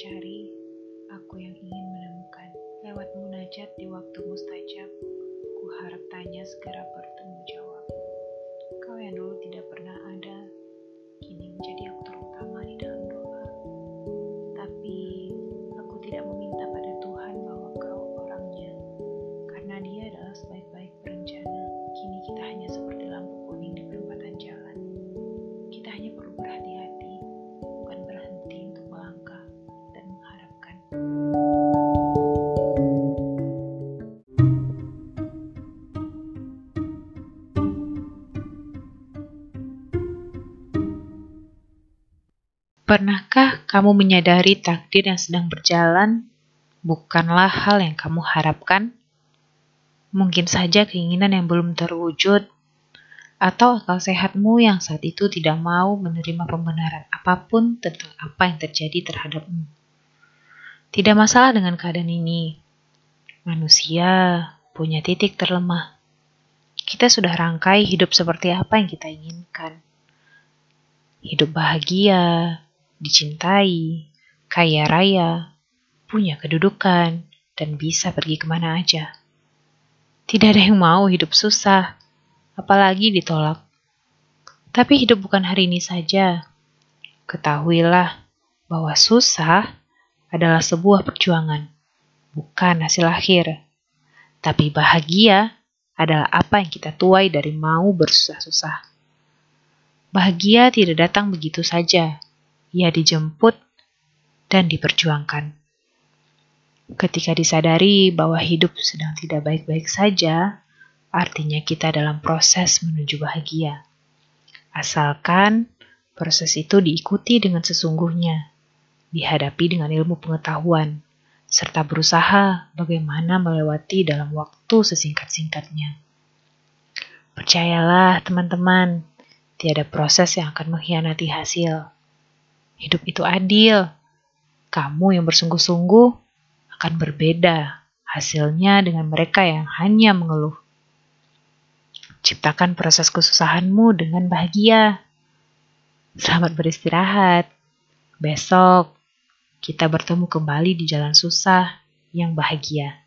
mencari, aku yang ingin menemukan. Lewat munajat di waktu mustajab, ku harap tanya segera bertemu jawab. Kau yang dulu tidak pernah ada, Pernahkah kamu menyadari takdir yang sedang berjalan bukanlah hal yang kamu harapkan? Mungkin saja keinginan yang belum terwujud, atau akal sehatmu yang saat itu tidak mau menerima pembenaran apa pun tentang apa yang terjadi terhadapmu. Tidak masalah dengan keadaan ini. Manusia punya titik terlemah. Kita sudah rangkai hidup seperti apa yang kita inginkan. Hidup bahagia, dicintai, kaya raya, punya kedudukan, dan bisa pergi ke mana aja. Tidak ada yang mau hidup susah, apalagi ditolak. Tapi hidup bukan hari ini saja. Ketahuilah bahwa susah adalah sebuah perjuangan, bukan hasil akhir. Tapi bahagia adalah apa yang kita tuai dari mau bersusah-susah. Bahagia tidak datang begitu saja. Ia dijemput dan diperjuangkan. Ketika disadari bahwa hidup sedang tidak baik-baik saja, artinya kita dalam proses menuju bahagia. Asalkan proses itu diikuti dengan sesungguhnya dihadapi dengan ilmu pengetahuan, serta berusaha bagaimana melewati dalam waktu sesingkat-singkatnya. Percayalah, teman-teman, tiada proses yang akan mengkhianati hasil. Hidup itu adil. Kamu yang bersungguh-sungguh akan berbeda hasilnya dengan mereka yang hanya mengeluh. Ciptakan proses kesusahanmu dengan bahagia. Selamat beristirahat. Besok kita bertemu kembali di jalan susah yang bahagia.